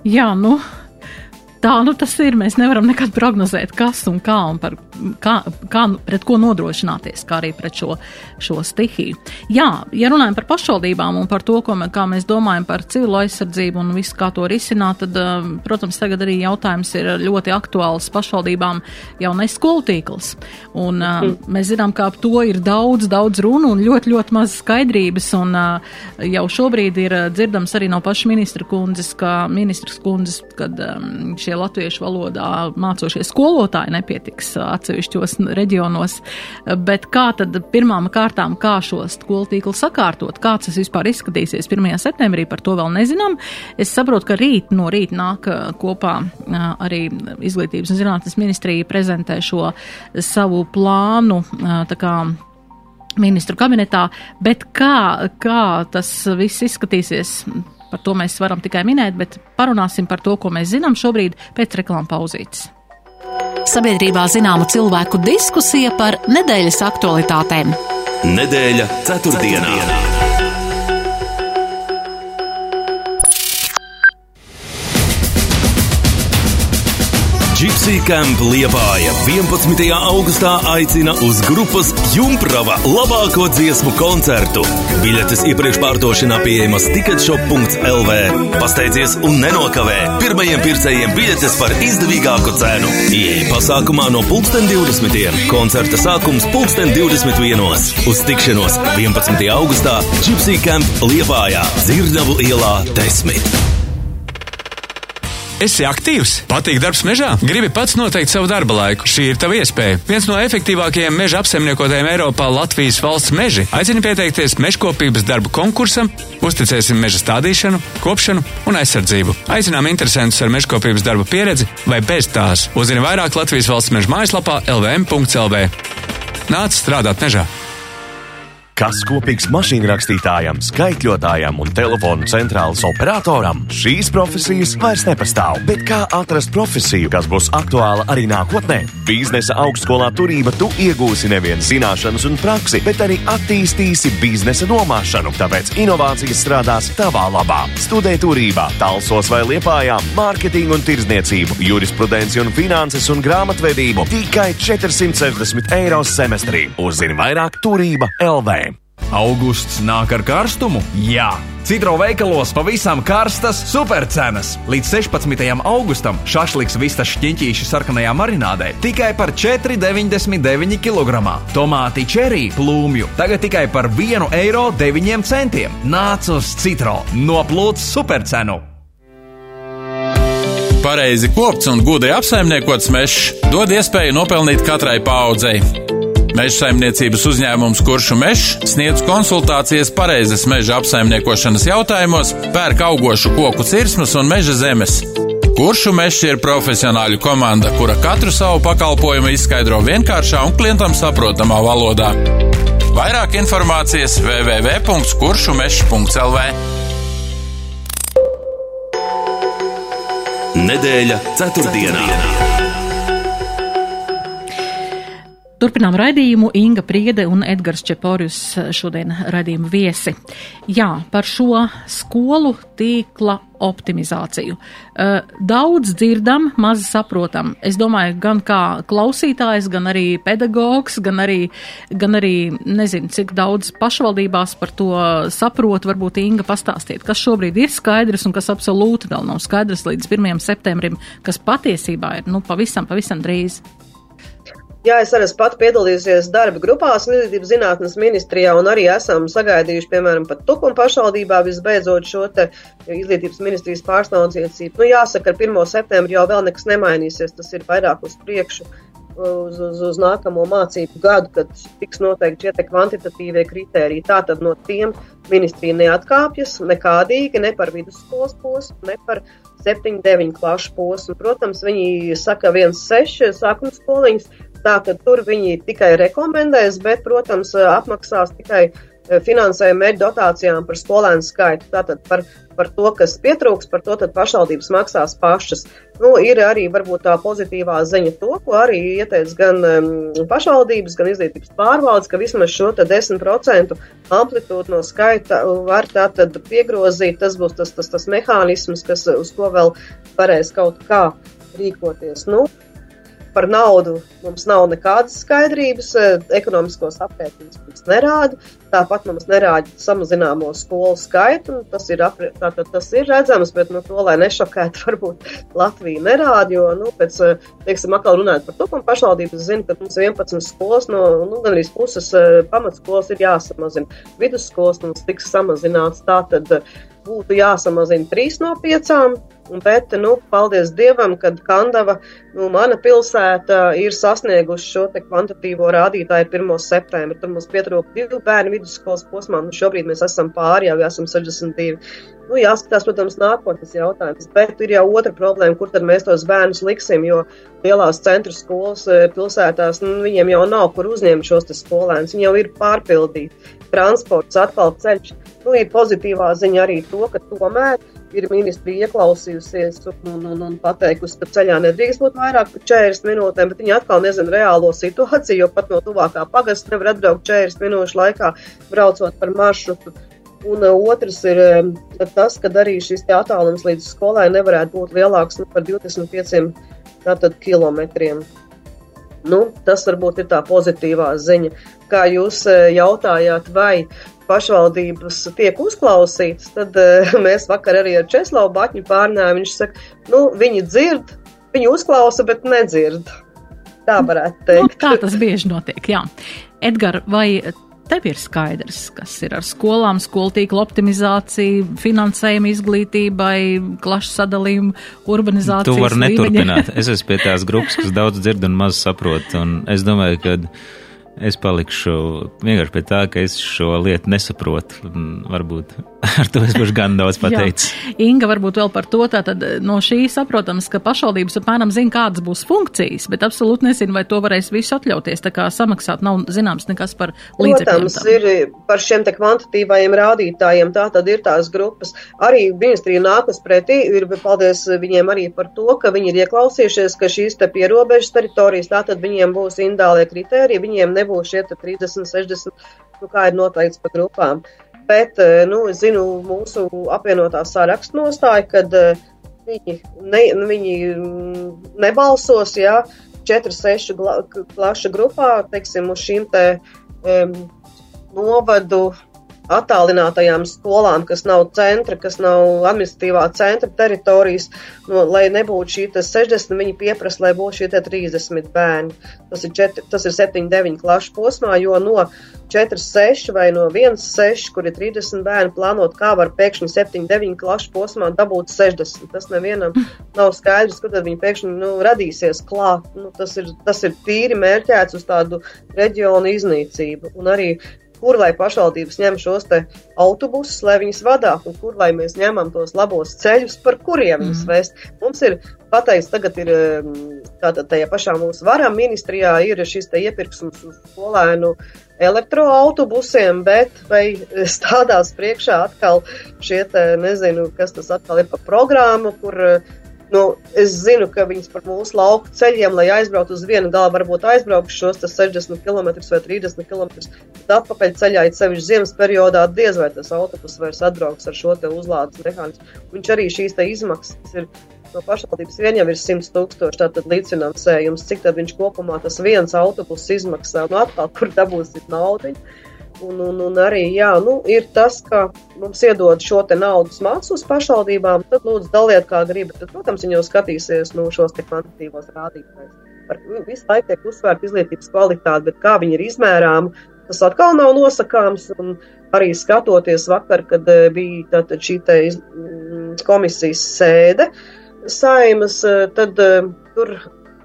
Jā, nu, Tā nu tas ir. Mēs nevaram nekad prognozēt, kas un kā un par, kā, kā, pret ko nodrošināties, kā arī pret šo, šo stihiju. Jā, ja runājam par pašvaldībām un par to, ko mē, kā mēs domājam par civilu aizsardzību un visu, kā to risināt, tad, um, protams, tagad arī jautājums ir ļoti aktuāls pašvaldībām jaunais skolu tīkls. Un mm. mēs zinām, ka ap to ir daudz, daudz runu un ļoti, ļoti maz skaidrības. Un uh, jau šobrīd ir dzirdams arī no paša ministra kundzes, ka ministrs kundzes, kad um, šie šie latviešu valodā mācošie skolotāji nepietiks atsevišķos reģionos. Bet kā tad pirmām kārtām, kā šo skolu tīklu sakārtot, kāds tas vispār izskatīsies 1. septembrī, par to vēl nezinām. Es saprotu, ka rīt no rīta nāk kopā arī Izglītības un zinātnes ministrija prezentē šo savu plānu. Tā kā ministru kabinetā, bet kā, kā tas viss izskatīsies Par to mēs varam tikai minēt, bet parunāsim par to, ko mēs zinām šobrīd pēc reklāmas pauzītes. Sabiedrībā zināma cilvēku diskusija par nedēļas aktualitātēm. Nedēļa ceturtdienā. ceturtdienā. Gypsy Camp Liepāja 11. augustā aicina uz grupas Jumprava labāko dziesmu koncertu. Biļetes iepriekš pārdošanā pieejamas ticketshop.lv. Pasteidzies un nenokavē. Pirmajiem pircējiem biļetes par izdevīgāku cenu. Ieja pasākumā no 2020. Koncerta sākums 2021. Uz tikšanos 11. augustā Gypsy Camp Liepājā Dzirnavu ielā 10. Esi aktīvs, patīk darbs mežā, gribi pats noteikt savu darba laiku. Šī ir tava iespēja. Viens no efektīvākajiem meža apsaimniekotājiem Eiropā - Latvijas valsts meži aicina pieteikties mežkopības darbu konkursam, uzticēsim meža stādīšanu, kopšanu un aizsardzību. Aicinām interesantus ar mežkopības darba pieredzi vai bez tās. Uzzini vairāk Latvijas valsts meža mājaslapā lvm.lv. Nāc strādāt mežā! Kas kopīgs mašīnrakstītājam, skaitļotājam un telefonu centrālas operatoram? Šīs profesijas vairs nepastāv, bet kā atrast profesiju, kas būs aktuāla arī nākotnē? Biznesa augstskolā turība tu iegūsi nevien zināšanas un praksi, bet arī attīstīsi biznesa domāšanu, tāpēc inovācijas strādās tavā labā. Studē turībā, talsos vai liepājām, mārketingu un tirzniecību, jurisprudenci un finanses un grāmatvedību tikai 460 eiro semestrī. Uzzini vairāk turība LV. Augusts nāk ar karstumu? Jā! Citro veikalos pavisam karstas supercenas. Līdz 16. augustam šašliks vistas šķiņķīši sarkanajā marinādē tikai par 4,99 kg. Tomāti čerī plūmju tagad tikai par 1,9 eiro. Nāc uz Citro! Noplūc supercenu! Pareizi kopts un gudri apsaimniekots mežs dod iespēju nopelnīt katrai paudzei. Meža saimniecības uzņēmums Kuršu mežs sniedz konsultācijas pareizes meža apsaimniekošanas jautājumos, pērk augošu koku cirsmas un meža zemes. Kuršu mežs ir profesionāļu komanda, kura katru savu pakalpojumu izskaidro vienkāršā un klientam saprotamā valodā. Vairāk informācijas www.kuršumežs.lv Nedēļa ceturtdienā. ceturtdienā. Turpinām raidījumu Inga Priede un Edgars Čeporjus šodien raidījumu viesi. Jā, par šo skolu tīkla optimizāciju. Daudz dzirdam, maz saprotam. Es domāju, gan kā klausītājs, gan arī pedagogs, gan arī, gan arī nezinu, cik daudz pašvaldībās par to saprot. Varbūt Inga pastāstiet, kas šobrīd ir skaidrs un kas absolūti vēl nav skaidrs līdz 1. septembrim, kas patiesībā ir, nu, pavisam, pavisam drīz. Jā, es arī esmu piedalījusies darba grupās izglītības zinātnes ministrijā un arī esam sagaidījuši, piemēram, pat Tukuma pašvaldībā visbeidzot šo izglītības ministrijas pārstāvniecību. Nu, jāsaka, ar 1. septembri jau vēl nekas nemainīsies, tas ir vairāk uz priekšu. Uz, uz, uz nākamo mācību gadu, kad tiks noteikti šie kvantitatīvie kriteriji. Tātad no tiem ministrija neatkāpjas nekādīgi, ne par vidusskolas posmu, ne par 7, 9 klašu posmu. Protams, viņi saka 1, 6 sākuma skoliņas, Tātad tur viņi tikai rekomendēs, bet, protams, apmaksās tikai e, finansējumu mērķu dotācijām par skolēnu skaitu. Tātad par, par to, kas pietrūks, par to pašvaldības maksās pašas. Nu, ir arī varbūt tā pozitīvā ziņa to, ko arī ieteica gan um, pašvaldības, gan izglītības pārvaldes, ka vismaz šo 10% amplitūdu no skaita var tātad piegrozīt. Tas būs tas, tas, tas mehānisms, kas uz ko vēl varēs kaut kā rīkoties. Nu, Par naudu mums nav nekādas skaidrības, e, ekonomiskos aprēķinus mums nerāda. Tāpat mums nerāda samazināmo skolu skaitu. Tas ir, apri, tātad, tas ir redzams, bet nu, to, lai nešokētu, <laughs> varbūt Latvija nerāda. Jo, nu, pēc, e, teiksim, atkal runājot par to, ka pašvaldības zina, ka mums 11 skolas no nu, gan arī puses e, pamatskolas ir jāsamazina. Vidusskolas mums tiks samazināts. Tātad būtu jāsamazina 3 no 5 Bet, nu, paldies Dievam, kad Kandava, nu, mana pilsēta, ir sasniegusi šo kvantitīvo rādītāju 1. septembrī. Tur mums pietrūka divu bērnu vidusskolas posmā, nu, šobrīd mēs esam pāri, jau esam 62. Nu, jāskatās, protams, nākotnes jautājums, bet ir jau otra problēma, kur tad mēs tos bērnus liksim, jo lielās centra skolas e, pilsētās, nu, viņiem jau nav kur uzņemt šos skolēnus, viņi jau ir pārpildīti. Transports atkal ceļš. Nu, ir pozitīvā ziņa arī to, ka tomēr ir ministrija ieklausījusies un, un, un pateikusi, ka ceļā nedrīkst būt vairāk par 40 minūtēm, bet viņi atkal nezina reālo situāciju, jo pat no tuvākā pagasta nevar atbraukt 40 minūšu laikā, braucot par maršrutu. Un uh, otrs ir um, tas, ka arī šis attālums līdz skolai nevarētu būt lielāks nu, par 25 tātad, kilometriem. Nu, tas varbūt ir tā pozitīvā ziņa. Kā jūs uh, jautājāt, vai pašvaldības tiek uzklausītas, tad uh, <laughs> mēs vakar arī ar Česlavu Batņu pārnājām. Viņš saka, nu, viņi dzird, viņi uzklausa, bet nedzird. Tā varētu teikt. Nu, tā tas bieži notiek, jā. Edgar, vai tev ir skaidrs, kas ir ar skolām, skolu tīkla optimizāciju, finansējumu izglītībai, klašu sadalījumu, urbanizāciju? Tu vari neturpināt. es esmu pie tās grupas, kas daudz dzird un maz saprot. Un es domāju, ka Es palikšu vienkārši pie tā, ka es šo lietu nesaprotu. Varbūt <laughs> ar to es būšu gan daudz pateicis. Inga, varbūt vēl par to. Tātad no šī saprotams, ka pašvaldības apmēram zina, kādas būs funkcijas, bet absolūti nezinu, vai to varēs visu atļauties. Tā kā samaksāt nav zināms nekas par līdzekļiem. Protams, ir par šiem te kvantitīvajiem rādītājiem. Tā tad ir tās grupas. Arī ministrija nākas pretī. Ir paldies viņiem arī par to, ka viņi ir ieklausījušies, ka šīs te pierobežas teritorijas, tātad viņiem būs indālie kritēriji, viņiem nebūs šie 30, 60, nu kā ir noteikts pa grupām. Bet, eh, nu, es zinu mūsu apvienotā sarakstu nostāju, kad uh, viņi, ne, nu, viņi mm, nebalsos, ja 4-6 klašu grupā, teiksim, uz šīm te um, novadu attālinātajām skolām, kas nav centra, kas nav administratīvā centra teritorijas, no, lai nebūtu šī 60, viņi pieprasa, lai būtu šie 30 bērni. Tas ir, 4, tas ir 7, 9 klašu posmā, jo no 4, 6 vai no 1, 6, kur ir 30 bērni, plānot, kā var pēkšņi 7, 9 klašu posmā dabūt 60. Tas nevienam nav skaidrs, kur tad viņi pēkšņi nu, radīsies klāt. Nu, tas, ir, tas ir tīri mērķēts uz tādu reģionu iznīcību. Un arī kur lai pašvaldības ņem šos autobusus, lai viņus vadātu, un kur lai mēs ņemam tos labos ceļus, par kuriem mm. vest. Mums ir pateikts, tagad ir tātad tajā pašā mūsu varam ministrijā ir šis te iepirksums uz skolēnu elektroautobusiem, bet vai stādās priekšā atkal šie te, nezinu, kas tas atkal ir pa programmu, kur uh, Nu, es zinu, ka viņas par mūsu lauku ceļiem, lai aizbrauktu uz vienu galu, varbūt aizbrauktu šos 60 km vai 30 km. Tad atpakaļ ceļā, it sevišķi ziemas periodā, diez vai tas autobus vairs atbrauks ar šo uzlādes mehānismu. Viņš arī šīs izmaksas ir no pašvaldības vien jau ir 100 tūkstoši, tātad līdzfinansējums, cik tad viņš kopumā tas viens autobus izmaksā, nu atkal, kur dabūsit naudu. Un, un, un arī jā, nu, ir tas, ka mums iedod šo naudas mākslu pašvaldībām, tad lūdzu daliet, kā gribat. Tad, protams, viņi jau skatīsies nu, šos kvantitīvos rādītājus. Par visu laiku tiek uzsvērta izglītības kvalitāte, bet kā viņi ir izmērāmi, tas atkal nav nosakāms. Un arī skatoties vakar, kad eh, bija šī mm, komisijas sēde saimas, eh, tad uh, tur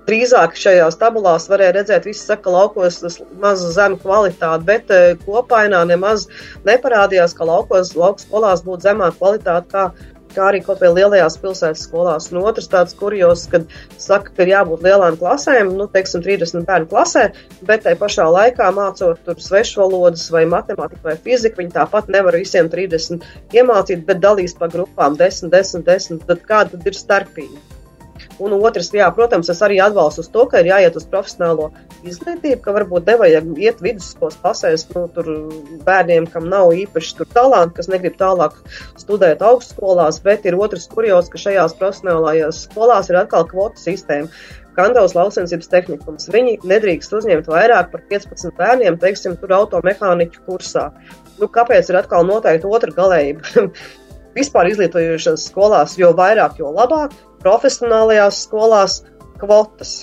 drīzāk šajās tabulās varēja redzēt, visi saka, laukos tas maz zemu kvalitāti, bet eh, kopainā nemaz neparādījās, ka laukos, lauku skolās būtu zemāka kvalitāte kā, kā arī kaut vai lielajās pilsētas skolās. Un otrs tāds kurjos, kad saka, ka ir jābūt lielām klasēm, nu, teiksim, 30 bērnu klasē, bet tai pašā laikā mācot tur svešvalodas vai matemātiku vai fiziku, viņi tāpat nevar visiem 30 iemācīt, bet dalīs pa grupām 10, 10, 10, tad kāda tad ir starpība? Un otrs, jā, protams, es arī atbalstu to, ka ir jāiet uz profesionālo izglītību, ka varbūt nevajag iet vidusskolas pasēs nu, bērniem, kam nav īpaši talanti, kas negrib tālāk studēt augstskolās, bet ir otrs kurjos, ka šajās profesionālajās skolās ir atkal kvotu sistēma. Kandavas lauksensības tehnikums. Viņi nedrīkst uzņemt vairāk par 15 bērniem, teiksim, tur automehāniķu kursā. Nu, kāpēc ir atkal noteikti otra galējība? <laughs> Vispār izglītojušās skolās, jo vairāk, jo labāk, profesionālajās skolās kvotas.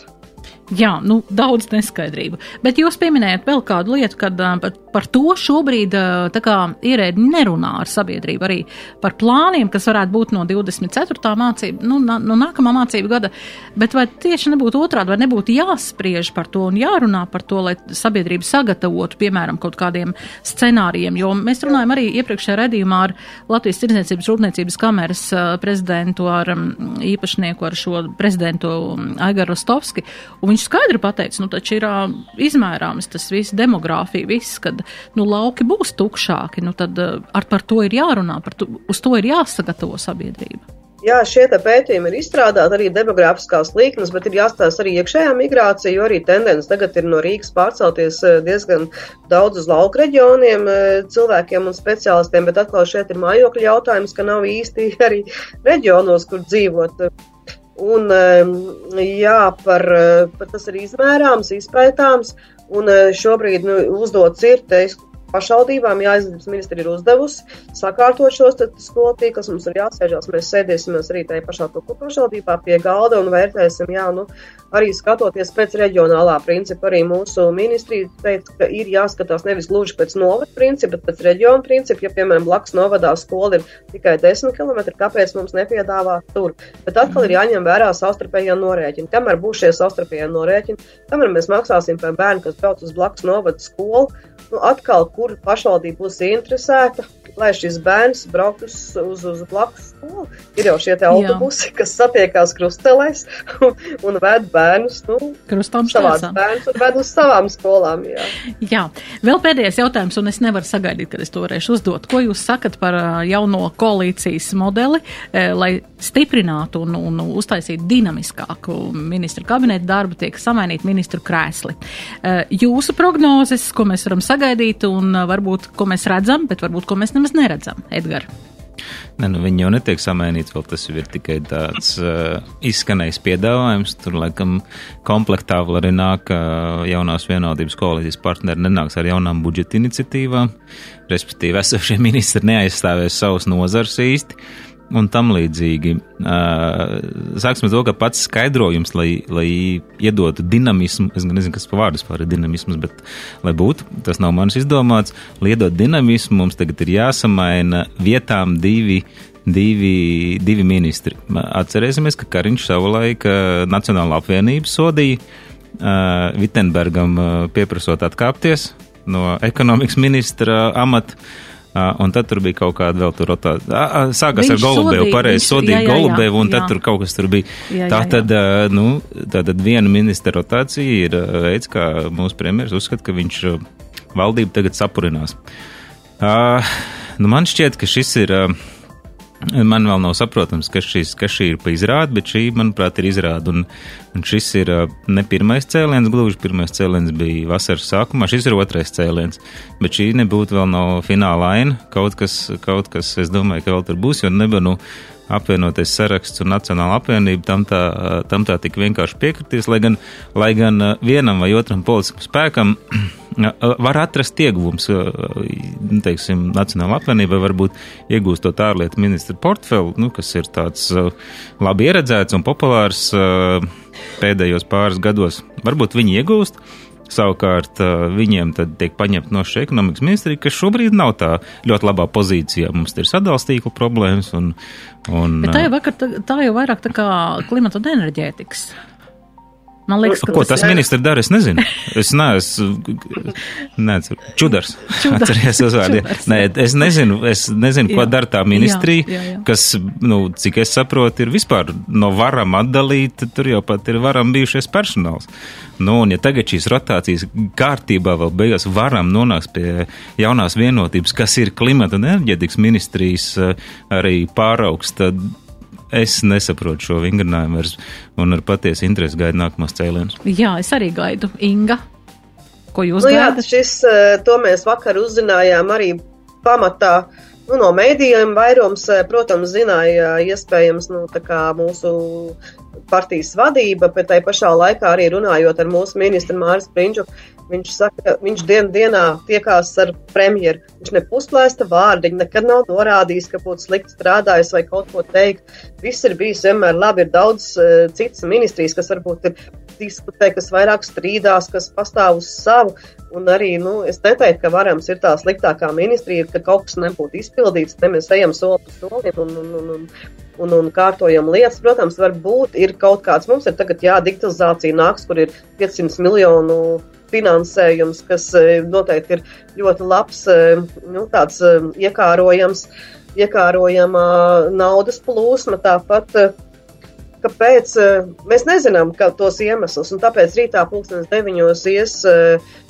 Jā, nu, daudz neskaidrību. Bet jūs pieminējat vēl kādu lietu, kad par, par to šobrīd ierēdņi nerunā ar sabiedrību. Arī par plāniem, kas varētu būt no 24. mācību, nu, no nākamā mācību gada. Bet vai tieši nebūtu otrādi, vai nebūtu jāspriež par to un jārunā par to, lai sabiedrība sagatavotu, piemēram, kaut kādiem scenārijiem? Jo mēs runājam arī iepriekšējā redījumā ar Latvijas Tirdzniecības Rūpniecības kameras prezidentu, ar īpašnieku, ar šo prezidentu Aigaru Rostovski. Viņš viņš skaidri pateica, nu taču ir izmērāms tas viss demogrāfija, viss, kad nu, lauki būs tukšāki, nu tad uh, ar par to ir jārunā, par to, uz to ir jāsagatavo sabiedrība. Jā, šie pētījumi ir izstrādāti arī demogrāfiskās līknes, bet ir jāstāsta arī iekšējā migrācija, jo arī tendence tagad ir no Rīgas pārcelties diezgan daudz uz lauku reģioniem cilvēkiem un speciālistiem, bet atkal šeit ir mājokļu jautājums, ka nav īsti <laughs> arī reģionos, kur dzīvot. Un, jā, par, par tas ir izmērāms, izpētāms, un šobrīd nu, uzdots ir, te, pašvaldībām, jā, izglītības ministri ir uzdevusi sakārtot šos skolu tīklus. Mums ir jāsēžās, mēs sēdēsimies arī tajā pašā pašvaldībā pie galda un vērtēsim, jā, nu, arī skatoties pēc reģionālā principa. Arī mūsu ministrija teica, ka ir jāskatās nevis gluži pēc novada principa, bet pēc reģiona principa. Ja, piemēram, blakus novadā skola ir tikai 10 km, kāpēc mums nepiedāvāt tur? Bet atkal ir jāņem vērā savstarpējie norēķini. Kamēr būs šie savstarpējie norēķini, kamēr mēs maksāsim par bērnu, kas brauc uz blakus novada skolu, nu, atkal, kur pašvaldība būs interesēta, lai šis bērns brauktu uz, uz, uz blakus skolu. Ir jau šie autobusi, Jā. kas satiekās krustelēs <laughs> un, un ved bērnus, nu, Krustām savās bērnus un ved uz savām skolām. Jā. jā, vēl pēdējais jautājums, un es nevaru sagaidīt, kad es to varēšu uzdot. Ko jūs sakat par jauno koalīcijas modeli, lai stiprinātu un, un uztaisītu dinamiskāku ministru kabinetu darbu, tiek samainīt ministru krēsli? Jūsu prognozes, ko mēs varam sagaidīt un varbūt, ko mēs redzam, bet varbūt, ko mēs nemaz neredzam, Edgars. Ne, nu, viņi jau netiek samainīti, vēl tas ir tikai tāds uh, izskanējis piedāvājums. Tur, laikam, komplektā vēl arī nāk uh, jaunās vienotības koalīcijas partneri nenāks ar jaunām budžeta iniciatīvām, respektīvi esošie ministri neaizstāvēs savus nozars īsti. Uh, un tam līdzīgi. Sāksim ar to, ka pats skaidrojums, lai, lai iedotu dinamismu, es nezinu, kas par vārdu vispār ir dinamisms, bet lai būtu, tas nav manis izdomāts, lai iedot dinamismu, mums tagad ir jāsamaina vietām divi. Divi, divi ministri. Atcerēsimies, ka Kariņš savulaik Nacionāla apvienība sodīja uh, Vitsenbergam uh, pieprasot atkāpties no ekonomikas ministra amata. Uh, Un tad tur bija kaut kāda vēl tur rotācija. Sākās viņš ar Golubevu, pareizi sodīja Golubevu, un jā. tad tur kaut kas tur bija. Jā, tā tad, jā. nu, tā tad viena ministra rotācija ir veids, kā mūsu premjeras uzskata, ka viņš valdību tagad sapurinās. Uh, nu, man šķiet, ka šis ir. Uh, Man vēl nav saprotams, kas, šis, kas šī ir pa izrādi, bet šī, manuprāt, ir izrāde. Un, un šis ir ne pirmais cēliens, gluži pirmais cēliens bija vasaras sākumā, šis ir otrais cēliens. Bet šī nebūtu vēl no fināla aina. Kaut kas, kaut kas, es domāju, ka vēl tur būs, jo nebūtu nu, apvienoties saraksts un Nacionāla apvienība tam tā, tam tā tik vienkārši piekritīs, lai gan, lai gan vienam vai otram politiskam spēkam <clears throat> var atrast ieguvums, nu, teiksim, Nacionāla apvienība varbūt iegūstot ārlietu ministra portfeli, nu, kas ir tāds labi ieredzēts un populārs pēdējos pāris gados. Varbūt viņi iegūst, Savukārt viņiem tad tiek paņemta no šī ekonomikas ministrija, kas šobrīd nav tā ļoti labā pozīcijā. Mums ir sadalstīkla problēmas un. un Bet tā jau, vakar, tā jau vairāk tā kā klimata un enerģētikas. Man liekas, ka Ko tas, ministrs dara, es nezinu. Es neesmu, čudars. Atceries uzvārdu. Nē, es nezinu, es nezinu, ko dara tā ministrija, jā, jā, jā. kas, nu, cik es saprotu, ir vispār no varam atdalīt, tur jau pat ir varam bijušies personāls. Nu, un ja tagad šīs rotācijas kārtībā vēl beigās varam nonāks pie jaunās vienotības, kas ir klimata un enerģetikas ministrijas eh, arī pāraugs, tad es nesaprotu šo vingrinājumu vairs un ar patiesu interesi gaidu nākamos cēlienus. Jā, es arī gaidu. Inga, ko jūs nu, gaidat? Jā, šis, eh, to mēs vakar uzzinājām arī pamatā. Nu, no mēdījiem vairums, eh, protams, zināja iespējams nu, mūsu partijas vadība, bet tai pašā laikā arī runājot ar mūsu ministru Māris Prinču, viņš saka, ka viņš dien, dienā tiekās ar premjeru. Viņš ne pusplēsta vārdiņu, nekad nav norādījis, ka būtu slikti strādājis vai kaut ko teikt. Viss ir bijis vienmēr labi. Ir daudz uh, citas ministrijas, kas varbūt ir diskutē, kas vairāk strīdās, kas pastāv uz savu. Un arī, nu, es neteiktu, ka varams ir tā sliktākā ministrija, ka kaut kas nebūtu izpildīts, te mēs ejam soli pa solim un, un, un, un, un, un kārtojam lietas. Protams, varbūt ir kaut kāds, mums ir tagad jā, digitalizācija nāks, kur ir 500 miljonu finansējums, kas e, noteikti ir ļoti labs, e, nu, tāds e, iekārojams, iekārojama naudas plūsma. Tāpat kāpēc mēs nezinām ka tos iemeslus, tāpēc rītā pulkstenes deviņos ies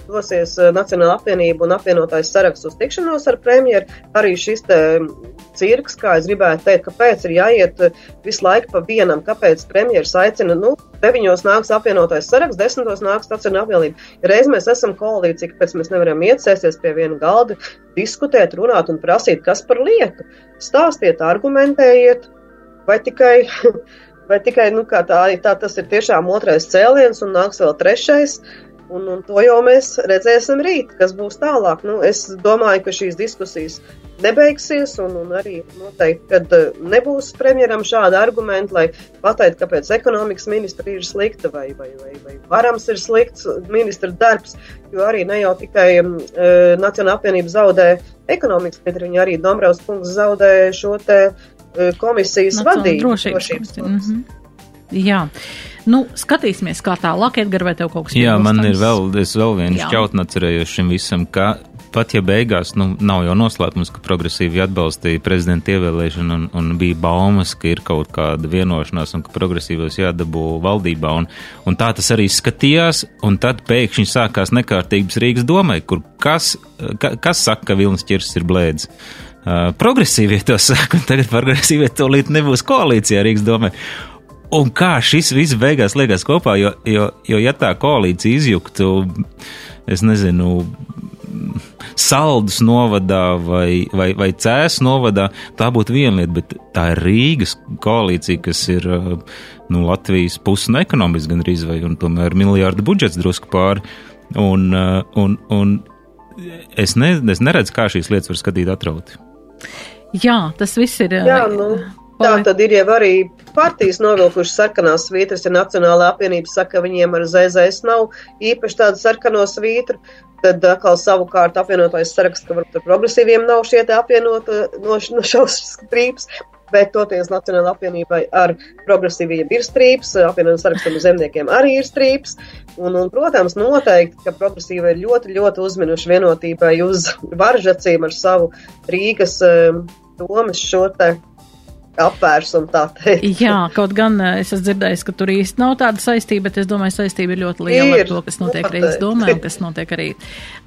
dosies Nacionāla apvienība un apvienotājs saraksts uz tikšanos ar premjeru. Arī šis cirks, kā es gribētu teikt, kāpēc ir jāiet visu laiku pa vienam, kāpēc premjeras aicina, nu, deviņos nāks apvienotais saraksts, desmitos nāks Nacionāla apvienība. Reiz mēs esam koalīcija, kāpēc mēs nevaram iecēsties pie viena galda, diskutēt, runāt un prasīt, kas par lietu. Stāstiet, argumentējiet, vai tikai. <laughs> Vai tikai nu, tā, tā tas ir tiešām otrais cēliens, un nāks vēl trešais, Un, un to jau mēs redzēsim rīt, kas būs tālāk. Nu, es domāju, ka šīs diskusijas nebeigsies, un, un arī noteikti, kad eh, nebūs premjeram šāda argumenta, lai pateiktu, kāpēc ekonomikas ministra ir slikta vai, vai, vai, vai varams ir slikts ministra darbs, jo arī ne jau tikai um, Nacionāla apvienība zaudē ekonomikas ministru, viņi arī Dombrovs kungs zaudē šo te uh, komisijas vadību. Drošības. drošības mm -hmm. Jā. Nu, skatīsimies, kā tālāk, Edgars, vai tev kaut kas tāds - Jā, man ir vēl, es vēl vienu šķautni atcerējos šim visam, ka pat ja beigās, nu, nav jau noslēpums, ka progresīvi atbalstīja prezidenta ievēlēšanu un, un bija baumas, ka ir kaut kāda vienošanās un ka progresīvos jādabū valdībā. Un, un tā tas arī skatījās, un tad pēkšņi sākās nekārtības Rīgas domai, kur kas, ka, kas saka, ka Vilnis ķirs ir blēdz. Uh, progresīvie to saka, un tagad progresīvie to līdz nebūs koalīcijā Rīgas domē. Un kā šis viss beigās liekas kopā, jo, jo, jo ja tā koalīcija izjuktu, es nezinu, saldus novadā vai, vai, vai cēs novadā, tā būtu viena lieta, bet tā ir Rīgas koalīcija, kas ir nu, Latvijas pusi no ekonomiski gandrīz, vai un tomēr miljārdu budžets drusku pāri. Un, un, un es, ne, es neredzu, kā šīs lietas var skatīt atrauti. Jā, tas viss ir. Jā, nu. Tā tad ir jau arī partijas novilkušas sarkanās svītras, ja Nacionālā apvienība saka, ka viņiem ar ZZS nav īpaši tādu sarkano svītru, tad atkal savukārt apvienotais saraksts, ka varbūt ar progresīviem nav šie te apvienota no, no šaus <laughs> strīps, bet toties Nacionāla apvienībai ar progresīviem ir strīps, apvienotiem sarakstam zemniekiem arī ir strīps, un, un, protams, noteikti, ka progresīva ir ļoti, ļoti uzminuši vienotībai uz varžacīm ar savu Rīgas um, domas šo te apvērsumu, tā teikt. Jā, kaut gan eh, es esmu dzirdējis, ka tur īsti nav tāda saistība, bet es domāju, saistība ir ļoti liela ir, ar to, kas notiek Rīgas domē un kas notiek arī,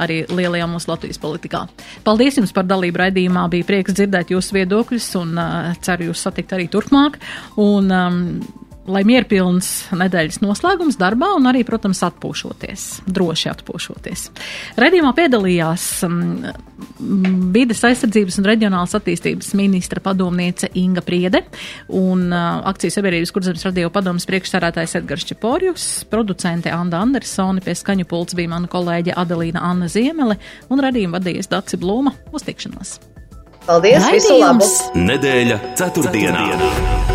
arī lielajā mūsu Latvijas politikā. Paldies jums par dalību raidījumā, bija prieks dzirdēt jūsu viedokļus un uh, ceru jūs satikt arī turpmāk. Un, um, lai mierpilns nedēļas noslēgums darbā un arī, protams, atpūšoties, droši atpūšoties. Redījumā piedalījās um, vides aizsardzības un reģionālas attīstības ministra padomniece Inga Priede un akcijas sabiedrības kurzemes radio padomas priekšsarātājs Edgars Čeporjus, producente Anda Andersoni, pie skaņu pults bija mana kolēģe Adelīna Anna Ziemele un redījumu vadījies Daci Blūma. Uz tikšanos! Paldies! Raidījums. Visu labu! Nedēļa ceturtdienā. ceturtdienā.